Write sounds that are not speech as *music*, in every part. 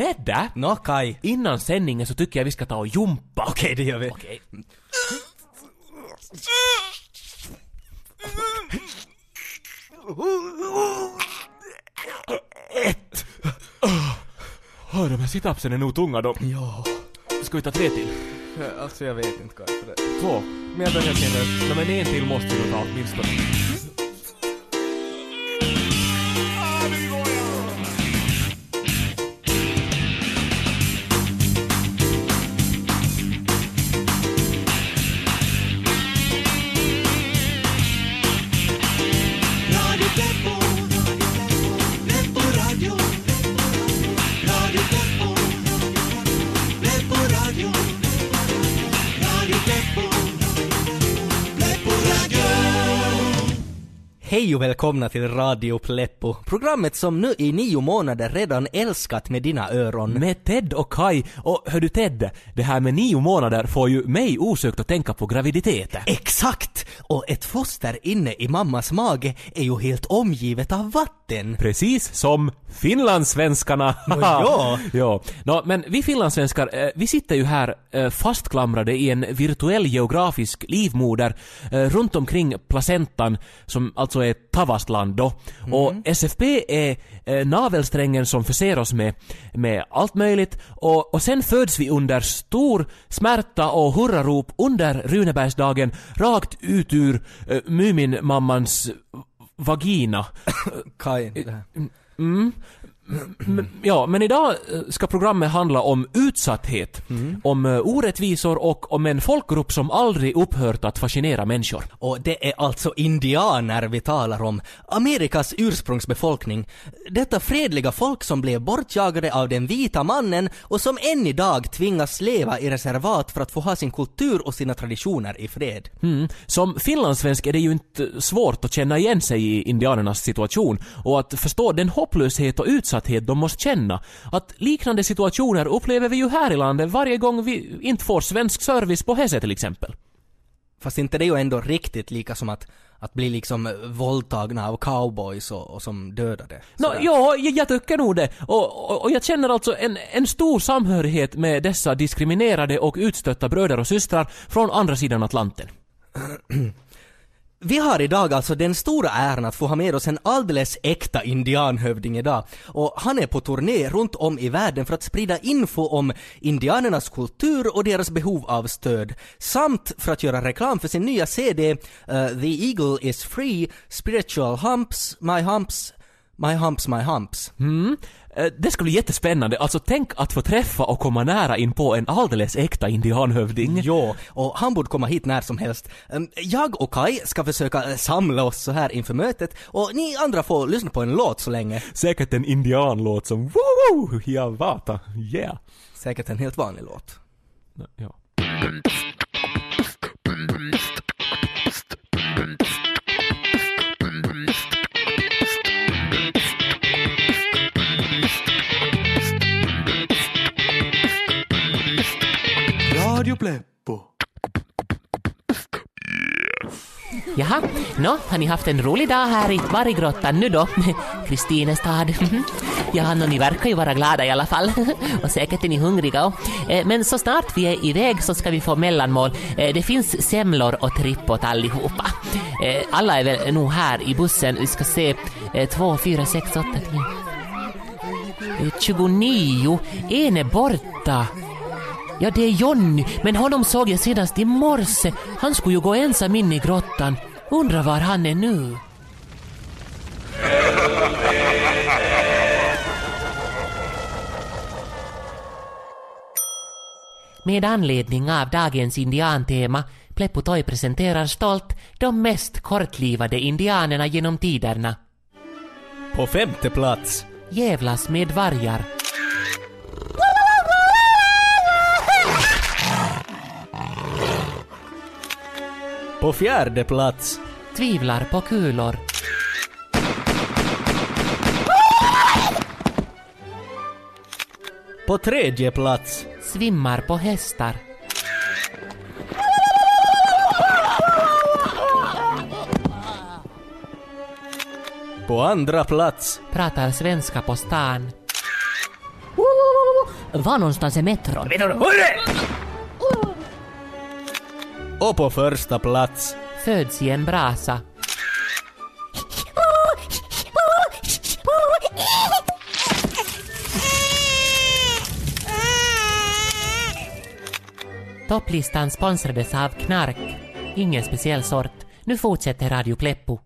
Ted! Nå, Kai. Innan sändningen så tycker jag vi ska ta och jumpa. Okej, det gör vi. Okej. Ett! Åh, de här situpsen är nog tunga de. Ja. Ska vi ta tre till? Alltså jag vet inte Kai. För det. Två? Men jag börjar känna Ja, men en till måste vi nog ta åtminstone. Hej och välkomna till Radio Pleppo, programmet som nu i nio månader redan älskat med dina öron. Med Ted och Kai. Och hör du Ted, det här med nio månader får ju mig osökt att tänka på graviditeten. Exakt! Och ett foster inne i mammas mage är ju helt omgivet av vatten. Precis som finlandssvenskarna. *laughs* Nå, ja. *laughs* ja. Nå, men vi finlandssvenskar, eh, vi sitter ju här eh, fastklamrade i en virtuell geografisk livmoder eh, runt omkring placentan, som alltså är Tavastland då. Och SFP är eh, navelsträngen som förser oss med, med allt möjligt och, och sen föds vi under stor smärta och hurrarop under Runebergsdagen rakt ut ur eh, Muminmammans vagina. *coughs* Det här. Mm. Ja, men idag eh, ska programmet handla om utsatthet, om eh, orättvisor och om en folkgrupp som aldrig upphört att fascinera människor. Och det är alltså indianer vi talar om. Amerikas ursprungsbefolkning. Detta fredliga folk som blev bortjagade av den vita mannen och som än idag tvingas leva i reservat för att få ha sin kultur och sina traditioner i fred. Mm. Som finlandssvensk är det ju inte svårt att känna igen sig i indianernas situation och att förstå den hopplöshet och utsatthet de måste känna. Att liknande situationer upplever vi ju här i landet varje gång vi inte får svensk service på Hese till exempel. Fast inte det är ju ändå riktigt lika som att, att bli liksom våldtagna av cowboys och, och som dödade. Sådär. ja, jag, jag tycker nog det. Och, och, och jag känner alltså en, en stor samhörighet med dessa diskriminerade och utstötta bröder och systrar från andra sidan Atlanten. *clears throat* Vi har idag alltså den stora äran att få ha med oss en alldeles äkta indianhövding idag. Och han är på turné runt om i världen för att sprida info om indianernas kultur och deras behov av stöd. Samt för att göra reklam för sin nya CD uh, eh, The Eagle is Free, Spiritual Humps, My Humps, My Humps, My Humps. Mm. Eh, Det ska bli jättespännande. Alltså tänk att få träffa och komma nära in på en alldeles äkta indianhövding. Jo, och han borde komma hit när som helst. Ehm, Jag och Kai ska försöka eh, samla oss så här inför mötet och ni andra får lyssna på en låt så länge. Säkert en indianlåt som woo Hiawatha, yeah. Säkert en helt vanlig låt. Ja. Radio Pleppo. Jaha, nå, har ni haft en rolig dag här i Varggrottan nu då? *laughs* Kristinestad. *laughs* Ja, nå, ni verkar ju vara glada i alla fall. *laughs* Och säkert är ni hungriga. och- eh, Men så snart vi är iväg så ska vi få mellanmål. Eh, det finns semlor och tripp åt allihopa. Eh, alla är väl nog här i bussen. Vi ska se. eh, Två, fyra, sex, åtta, tio. Eh, 29. En är borta. Ja, det är Jonny, men honom såg jag senast i morse. Han skulle ju gå ensam in i grottan. Undrar var han är nu. Med anledning av dagens indiantema Pleppo Toy presenterar stolt de mest kortlivade indianerna genom tiderna. På femte plats. Jävlas med vargar. På fjärde plats. Tvivlar på kulor. På tredje plats. Svimmar på hästar. På andra plats. Pratar svenska på stan. var någonstans är metron? Och på första plats. Föds i en brasa. Topplistan sponsrades av Knark. Ingen speciell sort. Nu fortsätter Radio Pleppo.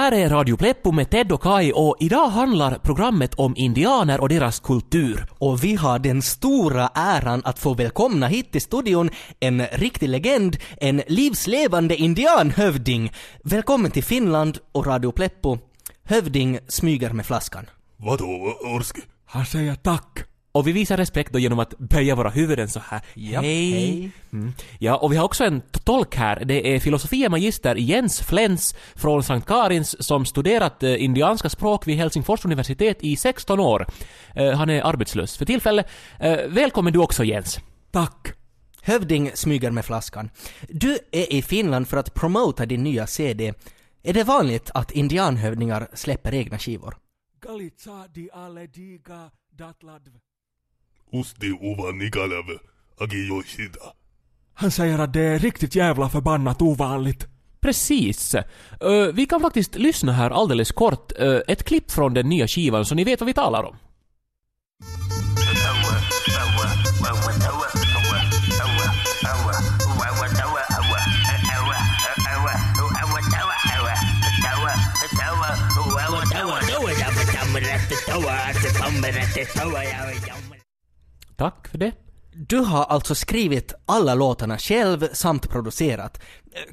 Här är Radio Pleppo med Ted och Kai och idag handlar programmet om indianer och deras kultur. Och vi har den stora äran att få välkomna hit till studion en riktig legend, en livslevande indianhövding. Välkommen till Finland och Radio Pleppo. Hövding smyger med flaskan. Vadå, Orski? Han säger tack. Och vi visar respekt då genom att böja våra huvuden så här. Hej. hej. Mm. Ja, och vi har också en tolk här. Det är filosofie magister Jens Flens från Sankt Karins som studerat eh, indianska språk vid Helsingfors universitet i 16 år. Eh, han är arbetslös för tillfället. Eh, välkommen du också Jens. Tack. Hövding smyger med flaskan. Du är i Finland för att promota din nya CD. Är det vanligt att indianhövdingar släpper egna skivor? Galitsa di alle diga datladv. Usti uva nikalave, agi yoshida. Han säger att det är riktigt jävla förbannat ovanligt. Precis. Eh, vi kan faktiskt lyssna här alldeles kort. Eh, ett klipp från den nya skivan så ni vet vad vi talar om. Tack för det. Du har alltså skrivit alla låtarna själv samt producerat.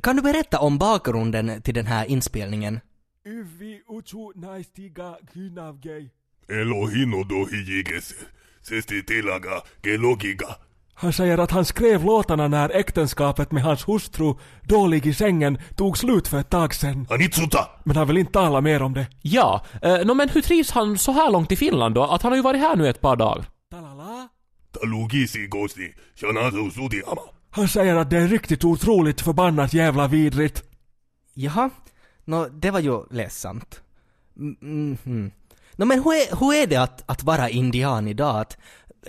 Kan du berätta om bakgrunden till den här inspelningen? Yvi utsu naistiga kynavgei. Elohino dohi jigese. Sesti tilaga gelogiga. Han säger att han skrev låtarna när äktenskapet med hans hustru, dålig i sängen, tog slut för ett tag sedan. Anitsuta! Men han vill inte tala mer om det. Ja, eh, no, men hur trivs han så här långt i Finland då? Att han har ju varit här nu ett par dagar. Han säger att det är riktigt otroligt förbannat jävla vidrigt. Jaha, nå det var ju ledsamt. Mm, mm, mm. Nå men hur är, hur är det att, att vara indian idag? Att,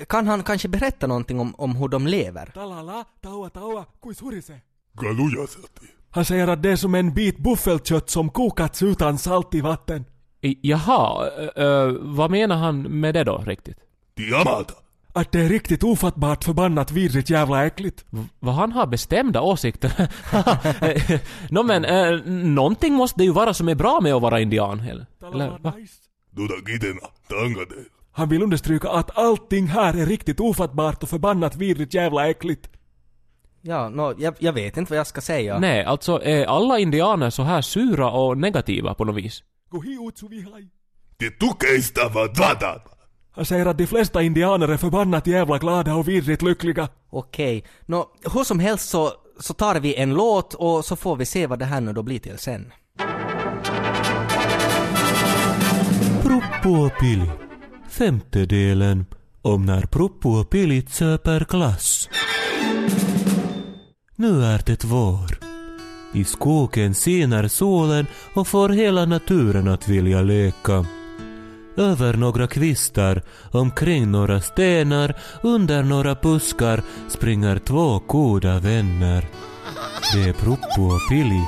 kan han kanske berätta någonting om, om hur de lever? Talala, taua taua, kuin surise. Galujasati. Han säger att det är som en bit buffelkött som kokats utan salt i vatten. I- Jaha, eh, eh, vad menar han med det då riktigt? Diamata. Att det är riktigt ofattbart förbannat vidrigt jävla äckligt. V- vad han har bestämda åsikter? *laughs* Nå men, eh, någonting måste det ju vara som är bra med att vara indian, eller? eller va? Han vill understryka att allting här är riktigt ofattbart och förbannat vidrigt jävla äckligt. Ja, nå, jag, jag vet inte vad jag ska säga. Nej, alltså är alla indianer så här sura och negativa på något vis? Gohi Han säger att de flesta indianer är förbannat jävla glada och vidrigt lyckliga. Okej, nå hur som helst så, så tar vi en låt och så får vi se vad det här nu då blir till sen. Proppuopili. Femte delen om när Proppuopilit söper glass. Nu är det vår. I skogen siner solen och får hela naturen att vilja leka. Över några kvistar, omkring några stenar, under några buskar springer två goda vänner. Det är Proppo och Pili,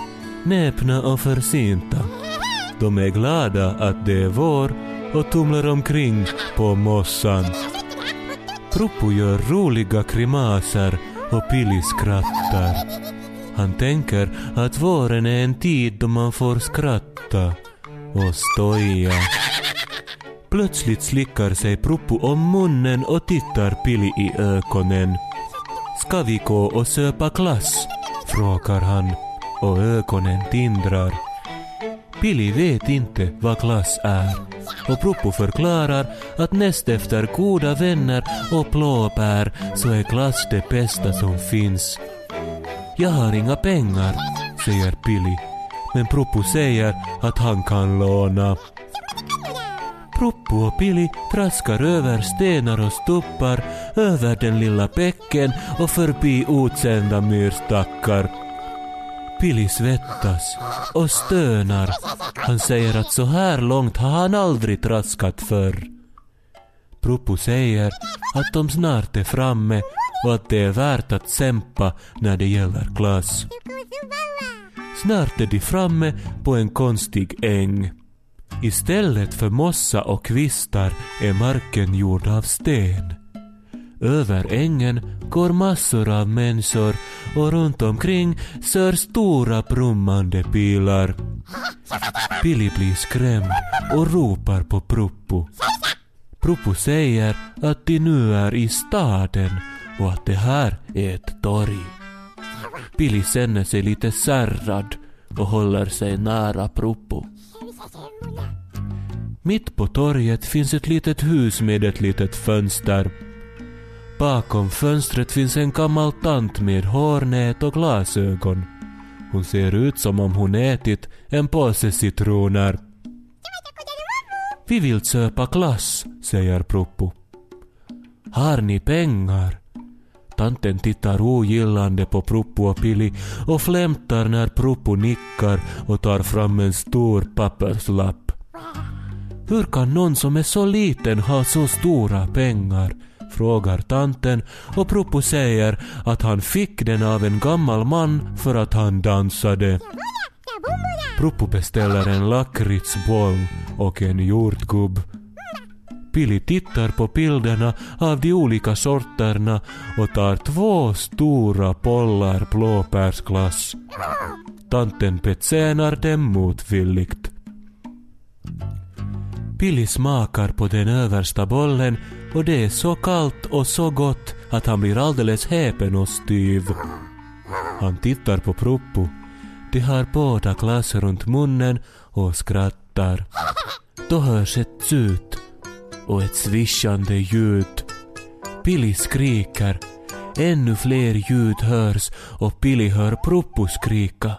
näpna och försynta. De är glada att det är vår och tumlar omkring på mossan. Proppo gör roliga grimaser och Pili skrattar. Han tänker att våren är en tid då man får skratta och stoja. Plötsligt slickar sig Proppo om munnen och tittar Pili i ögonen. Ska vi gå och söpa glass? frågar han och ögonen tindrar. Pili vet inte vad glass är och Proppo förklarar att näst efter goda vänner och blåbär så är glass det bästa som finns. Jag har inga pengar, säger Pili. Men Proppo säger att han kan låna. Pruppu och Pili traskar över stenar och stuppar, över den lilla bäcken och förbi utsända myrstackar. Pili svettas och stönar. Han säger att så här långt har han aldrig traskat förr. Pruppu säger att de snart är framme och att det är värt att kämpa när det gäller glass. Snart är de framme på en konstig äng. Istället för mossa och kvistar är marken gjord av sten. Över ängen går massor av människor och runt omkring sör stora brummande pilar. Pili blir skrämd och ropar på Pruppo. Pruppo säger att de nu är i staden och att det här är ett torg. Pili känner sig lite särrad och håller sig nära Pruppo. Mitt på torget finns ett litet hus med ett litet fönster. Bakom fönstret finns en gammal tant med hårnät och glasögon. Hon ser ut som om hon ätit en påse citroner. Vi vill köpa glass, säger Proppo. Har ni pengar? Tanten tittar ogillande på Proppo och Pili och flämtar när Proppo nickar och tar fram en stor papperslapp. Hur kan någon som är så liten ha så stora pengar? frågar tanten och Proppo säger att han fick den av en gammal man för att han dansade. Proppo beställer en lakritsboll och en jordgubb. Pili tittar på bilderna av de olika sorterna och tar två stora bollar blåbärsglass. Tanten betjänar dem motvilligt. Pili smakar på den översta bollen och det är så kallt och så gott att han blir alldeles häpen och styv. Han tittar på Proppo. De har båda glass runt munnen och skrattar. Då hörs ett tjut och ett svischande ljud. Pili skriker. Ännu fler ljud hörs och Pili hör Proppo skrika.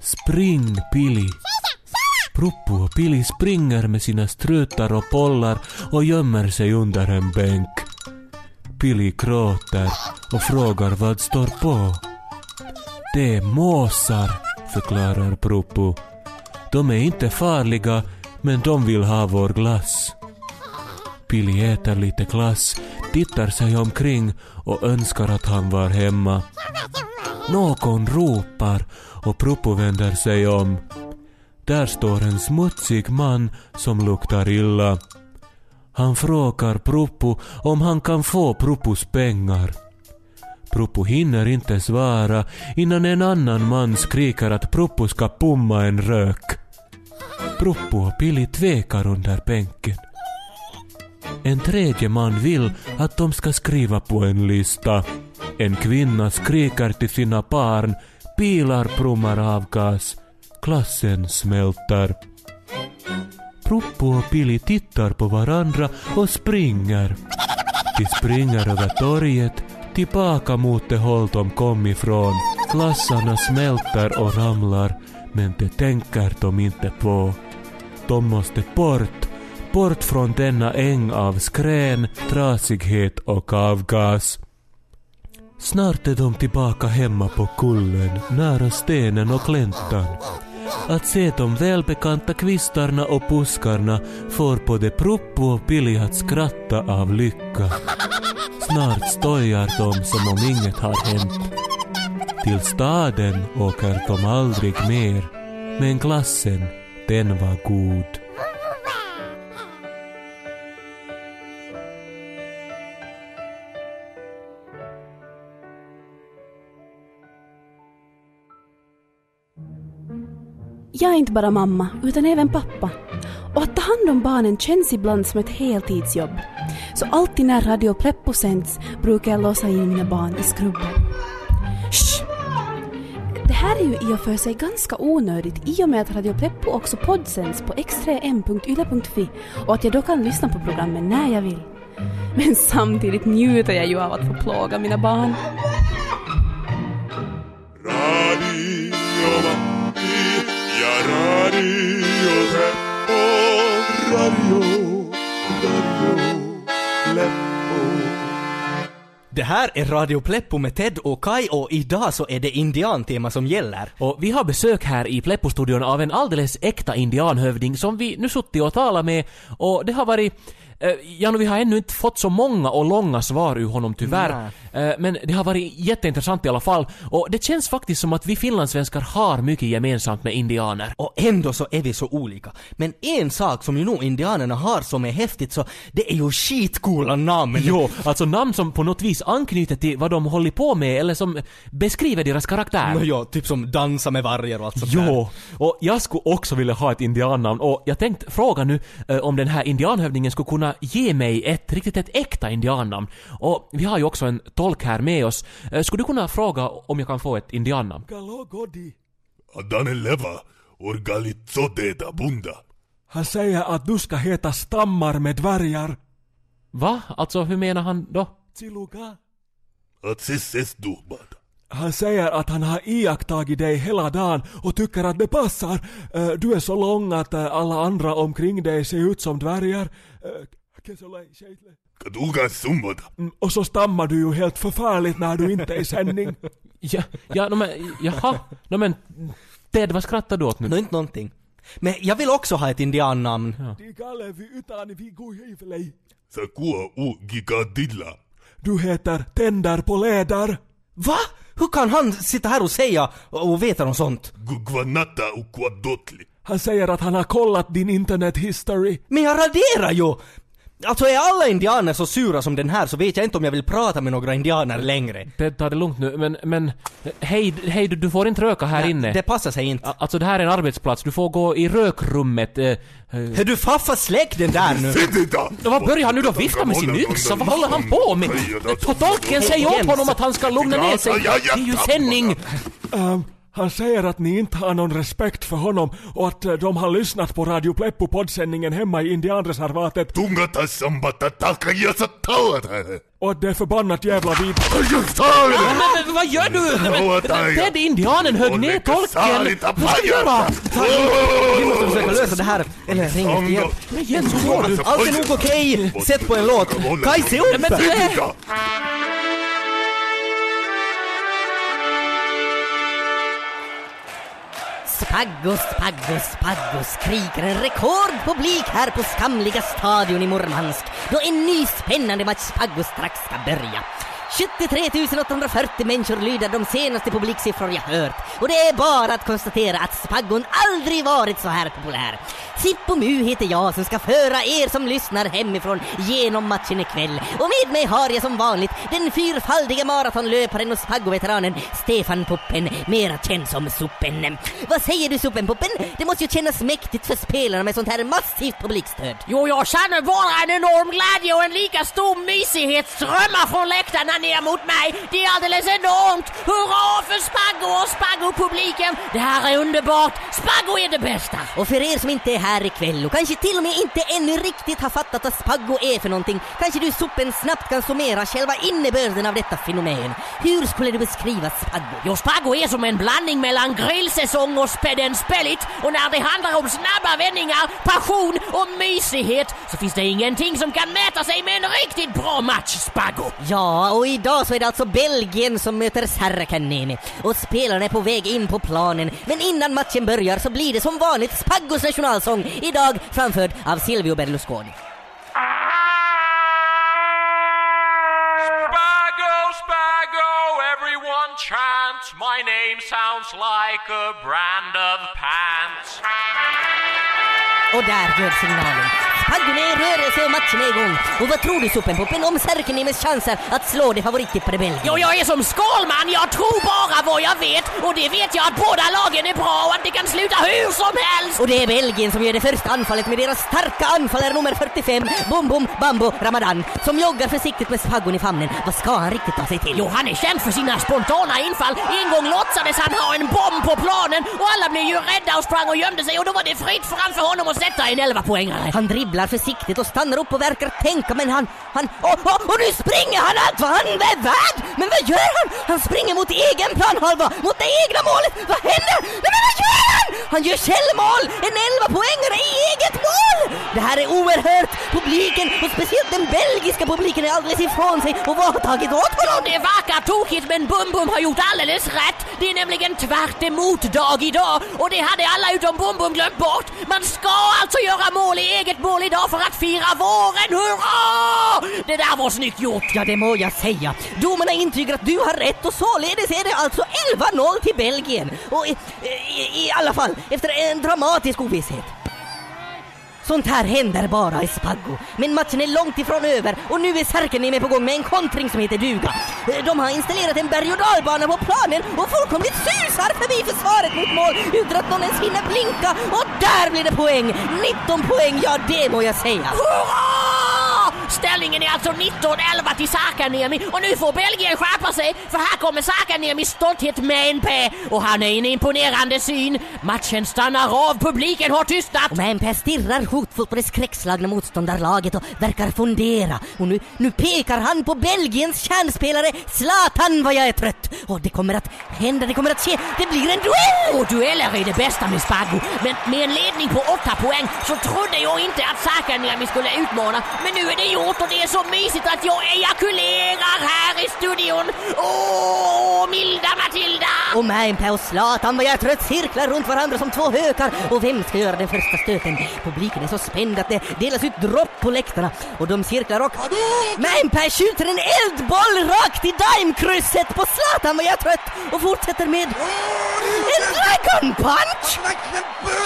Spring Pili! Proppo och Pili springer med sina strutar och pollar och gömmer sig under en bänk. Pili gråter och frågar vad står på. Det är måsar, förklarar Proppo. De är inte farliga, men de vill ha vår glass. Pili äter lite glass, tittar sig omkring och önskar att han var hemma. Någon ropar och Propo vänder sig om. Där står en smutsig man som luktar illa. Han frågar Propo om han kan få Propos pengar. Propo hinner inte svara innan en annan man skriker att Propo ska pumma en rök. Propo och Pili tvekar under bänken. En tredje man vill att de ska skriva på en lista. En kvinna skriker till sina barn, bilar brummar avgas, klassen smälter. Pruppu och Pili tittar på varandra och springer. De springer över torget, tillbaka mot det håll de kom ifrån. Klassarna smälter och ramlar, men det tänker de inte på. De måste bort, bort från denna äng av skrän, trasighet och avgas. Snart är de tillbaka hemma på kullen, nära stenen och gläntan. Att se de välbekanta kvistarna och buskarna får både Pruppo och Pili att skratta av lycka. Snart stojar de som om inget har hänt. Till staden åker de aldrig mer, men glassen, den var god. Inte bara mamma, utan även pappa. Och att ta hand om barnen känns ibland som ett heltidsjobb. Så alltid när Radio Pleppo sänds brukar jag låsa in mina barn i skrubben. Shh! Det här är ju i och för sig ganska onödigt i och med att Radio Pleppo också poddsänds på x3m.yle.fi och att jag då kan lyssna på programmen när jag vill. Men samtidigt njuter jag ju av att få plåga mina barn. Radio ja radio Treppo, radio, radio Pleppo. Det här är Radio Pleppo med Ted och Kai och idag så är det indiantema som gäller. Och vi har besök här i Pleppo-studion av en alldeles äkta indianhövding som vi nu suttit och talat med och det har varit eh, Ja, nu, vi har ännu inte fått så många och långa svar ur honom tyvärr. Eh, Men det har varit jätteintressant i alla fall. Och det känns faktiskt som att vi finlandssvenskar har mycket gemensamt med indianer. Och ändå så är vi så olika. Men en sak som ju nog indianerna har som är häftigt så det är ju skitcoola namn. Jo, alltså namn som på något vis anknyter till vad de håller på med eller som beskriver deras karaktär. Nå, ja, typ som dansa med vargar och allt sånt där. Jo, och jag skulle också vilja ha ett indiannamn och jag tänkte fråga nu eh, om den här indianhövdingen skulle kunna ge mig ett riktigt ett äkta indiannamn. Och vi har ju också en tolk här med oss. Eh, skulle du kunna fråga om jag kan få ett indiannamn? Galogodi. Adane leva orgalizodeda bunda. Han säger att du ska heta Stammar med dvärgar. Va? Alltså hur menar han då? Tsiluka. Att ses duhbad. Han säger att han har iakttagit dig hela dagen och tycker att det passar. Eh, Du är så lång att eh, alla andra omkring dig ser ut som dvärgar. Kesolei, Sheitle. Kaduga sumbada. Mm, Och så stammar du ju helt förfärligt när du inte är i sändning. *laughs* Ja, ja no, men, jaha, no, men Ted, vad skrattar du åt nu? Nå, inte någonting. Men jag vill också ha ett indiannamn. Gigadilla. Du heter Tänder på läder. Va? Hur kan han sitta här och säga och veta något sånt? Han säger att han har kollat din internet history. Men jag raderar ju! Alltså är alla indianer så sura som den här så vet jag inte om jag vill prata med några indianer längre. Ted, ta det lugnt nu, men, men hej, hej du, du får inte röka här inne. Det passar sig inte. Alltså det här är en arbetsplats, du får gå i rökrummet. Eh, eh. Hör du faffa släck den där nu! Vad börjar han nu då vifta med sin yxa? Vad håller han på med? Tolken, säg åt honom att han ska lugna ner sig. Det är ju sändning! Ehm, han säger att ni inte har någon respekt för honom och att eh, de har lyssnat på Radio Pleppo poddsändningen hemma i indianreservatet och att det är förbannat jävla vid... Men, men vad gör du? Ted, indianen högg ner tolken! Vad ska du göra? Vi måste försöka lösa det här, eller ring efter hjälp. Men Jens, hur mår du? Allt är nog okej! Sätt på en låt! Kaj, se upp! Men, Sedida! Spaggo, skriker en rekordpublik här på skamliga stadion i Murmansk då en ny spännande match Spaggo strax ska börja. 73 840 människor lyder de senaste publiksiffror jag hört och det är bara att konstatera att Spaggon aldrig varit så här populär. Sippo Mu heter jag som ska föra er som lyssnar hemifrån genom matchen ikväll och med mig har jag som vanligt den fyrfaldige maratonlöparen och Spaggo-veteranen Stefan Puppen, mera känd som Suppen. Vad säger du Suppen Puppen? Det måste ju kännas mäktigt för spelarna med sånt här massivt publikstöd. Jo, jag känner bara en enorm glädje och en lika stor mysighet strömmar från läktarna ner mot mig. Det är alldeles enormt! Hurra för Spaggo och Spaggo-publiken! Det här är underbart! Spaggo är det bästa! Och för er som inte är här ikväll och kanske till och med inte ännu riktigt har fattat vad Spaggo är för någonting, kanske du Suppen snabbt kan summera själva innebörden av detta fenomen. Hur skulle du beskriva Spaggo? Jo, Spaggo är som en blandning mellan grillsäsong och späden spellit och när det handlar om snabba vändningar, passion och mysighet så finns det ingenting som kan mäta sig med en riktigt bra match, Spaggo! Ja, och idag så är det alltså Belgien som möter Sarkanemi och spelarna är på väg in på planen. Men innan matchen börjar så blir det som vanligt Spaggos nationalsång, idag framförd av Silvio Berlusconi. Chant. My name sounds like a brand of pants. Och där göd signalen. Spaggon är i rörelse och matchen är igång. Och vad tror du Suppenpoppen om Särkeniemes chanser att slå det favorittippade Belgien? Jo, jag är som Skalman, jag tror bara vad jag vet och det vet jag att båda lagen är bra och att det kan sluta hur som helst! Och det är Belgien som gör det första anfallet med deras starka anfallare nummer 45, Bum Bum Bambo Ramadan, som joggar försiktigt med Spaggon i famnen. Vad ska han riktigt ta sig till? Jo, han är känd för sina spontana infall. En gång låtsades han ha en bomb på planen och alla blev ju rädda och sprang och gömde sig och då var det fritt fram för honom att sätta en 11-poängare. Han dribblar försiktigt och stannar upp och verkar tänka men han, han, och, och, och nu springer han allt vad han är värd! Men vad gör han? Han springer mot egen planhalva, mot det egna målet! Vad händer? Nej, men vad gör han? Han gör självmål! En 11 poängare i eget mål! Det här är oerhört! Publiken, och speciellt den belgiska publiken, är alldeles ifrån sig och vad har tagit åt honom? det verkar tokigt men Bum Bum har gjort alldeles rätt. Det är nämligen tvärt emot dag idag och det hade alla utom Bum Bum glömt bort. Man ska alltså göra mål i eget mål idag för att fira våren. Hurra! Det där var snyggt gjort. Ja, det må jag säga. Domarna intygar att du har rätt och således är det alltså 11-0 till Belgien. Och i, i, i alla fall, efter en dramatisk ovisshet. Sånt här händer bara i Spaggo. Men matchen är långt ifrån över och nu är Särkenniemi på gång med en kontring som heter duga. De har installerat en berg och dalbana på planen och fullkomligt susar förbi försvaret mot mål utan att någon ens hinner blinka och där blir det poäng! 19 poäng, ja det må jag säga. Hurra! Ställningen är alltså 19-11 till Sakaniemi och nu får Belgien skärpa sig för här kommer Sakaniemis stolthet med en P och han är en imponerande syn. Matchen stannar av, publiken har tystnat. Men stirrar hotfullt på det skräckslagna motståndarlaget och verkar fundera. Och nu, nu pekar han på Belgiens kärnspelare Zlatan vad jag är trött. Och det kommer att hända, det kommer att ske. Det blir en duell! Och dueller är det bästa med Spaggo. Men med en ledning på 8 poäng så trodde jag inte att Sakaniemi skulle utmana. Men nu är det gjort och det är så mysigt att jag ejakulerar här i studion. Åh, milda Matilda! Och Mäenpää och Zlatan vad jag trött cirklar runt varandra som två hökar. Och vem ska göra den första stöten? Publiken är så spänd att det delas ut dropp på läktarna. Och de cirklar och... Mäenpää skjuter en eldboll rakt i daimkrysset på Zlatan vad jag är trött. Och fortsätter med... En dragon punch!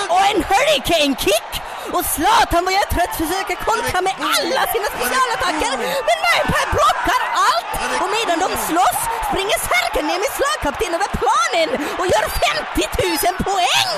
Och en hurricane kick! Och Zlatan vad jag trött försöker kontra med alla sina specialattacker. Men Mäenpää blockar allt! Och medan de slåss springer Särkaniemi slagkapten över planen och gör 50 000 poäng!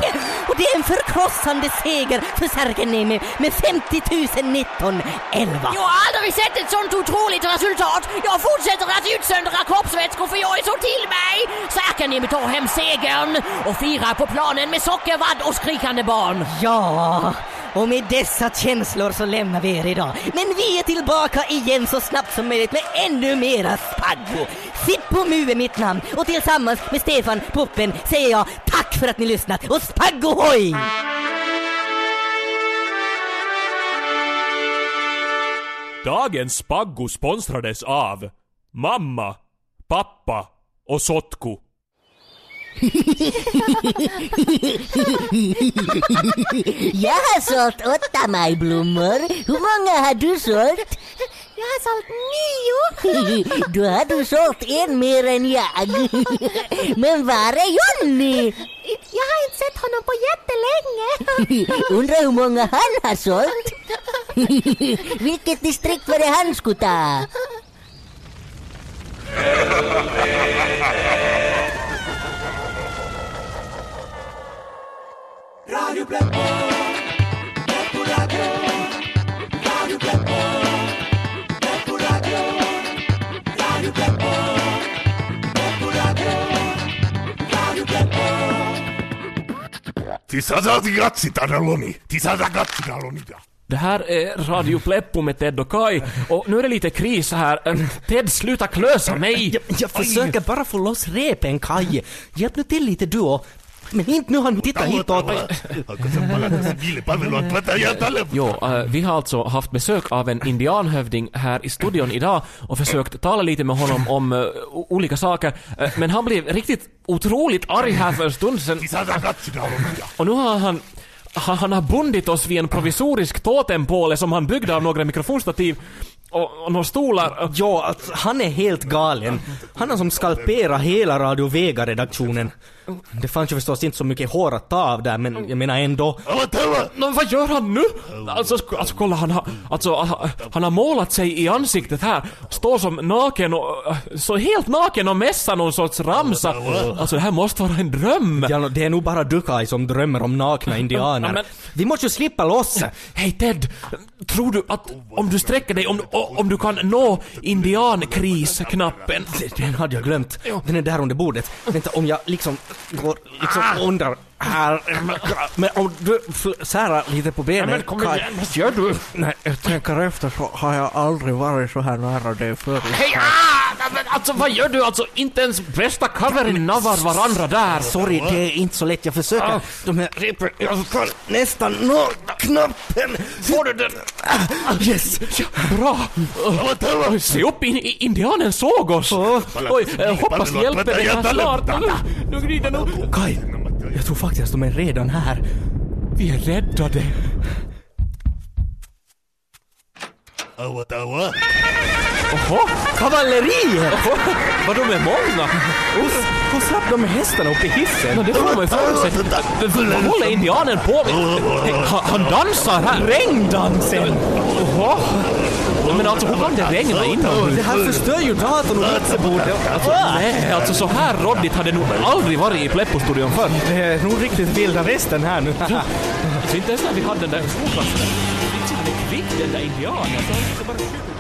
Och det är en förkrossande seger för Särkaniemi med 50 000 19 11. Jag har aldrig sett ett sånt otroligt resultat. Jag fortsätter att utsöndra kroppsvätskor för jag är så till mig. Sakaniemi tar hem segern och firar på planen med sockervadd och skrikande barn. Ja, och med dessa känslor så lämnar vi er idag. Men vi är tillbaka igen så snabbt som möjligt med ännu mera Spaggo. Sippo Mu är mitt namn och tillsammans med Stefan Puppen säger jag tack för att ni lyssnat och Spaggo hoj! Dagens Spaggo sponsrades av mamma, pappa och Sotku. Jag har sålt åtta majblommor. Hur många har du sålt? Jag har sålt nio. Då har du sålt en mer än jag. Men var är Jonny? Jag har inte sett honom på jättelänge. Undrar hur många han har sålt? Vilket distrikt var det han skulle ta? Det här är Radio Pleppo med Ted och Kai och nu är det lite kris här. Ted, sluta klösa mig! Jag, jag försöker bara få loss repen, Kaj. Hjälp nu till lite du och... Men inte nu han tittar hitåt. Jo, äh, vi har alltså haft besök av en indianhövding här i studion idag och försökt tala lite med honom om o- olika saker. Äh, men han blev riktigt otroligt arg här för en stund sedan. Och nu har han han, han har bundit oss vid en provisorisk totempåle som han byggde av några mikrofonstativ och, och några stolar. Ja, att han är helt galen. Han har som skalperat hela Radio Vega-redaktionen. Det fanns ju förstås inte så mycket hår att ta av där, men jag menar ändå. Nå, vad gör han nu? Alltså, sk- alltså kolla, han har, alltså, ha- han har målat sig i ansiktet här. Står som naken och, så helt naken och mässar någon sorts ramsa. Alltså det här måste vara en dröm. Ja, det är nog bara du Kaj som drömmer om nakna indianer. Men- Vi måste ju slippa loss. Hej Ted! Tror du att om du sträcker dig, om, om du kan nå indiankrisknappen? Den hade jag glömt. Den är där under bordet. Vänta, om jag liksom går liksom under här. Men om du särar lite på benen. men kom igen, vad gör du? Nej, jag tänker efter så har jag aldrig varit så här nära dig förut. Hej! Ah! Alltså vad gör du? Alltså inte ens bästa covern nabbar varandra där. Sorry, det är inte så lätt. Jag försöker. De här repen, jag kan nästan nå knappen. Får du den? Ah, Yes! Bra! Se upp, in, indianen såg oss! Oj, eh, hoppas hjälpen är snart. Nu, glider nog... Kai, jag tror faktiskt att de är redan här. Vi är räddade. Aua, aua. Oho, Kavalleriet! vad de är många! Hur slapp de med hästarna upp i hissen? Det får man ju sig. Vad håller indianen på med? Han, han dansar här! Regndansen! Oho. Men alltså hur kan det regna inomhus? Det här förstör ju datorn och mixerbordet. Alltså, nej, alltså så här råddigt hade det nog aldrig varit i Pleppo-studion förr. Det är nog riktigt vilda västern här nu. Alltså inte ens när vi hade den där skolklassen. Inte så kvick den där indianen.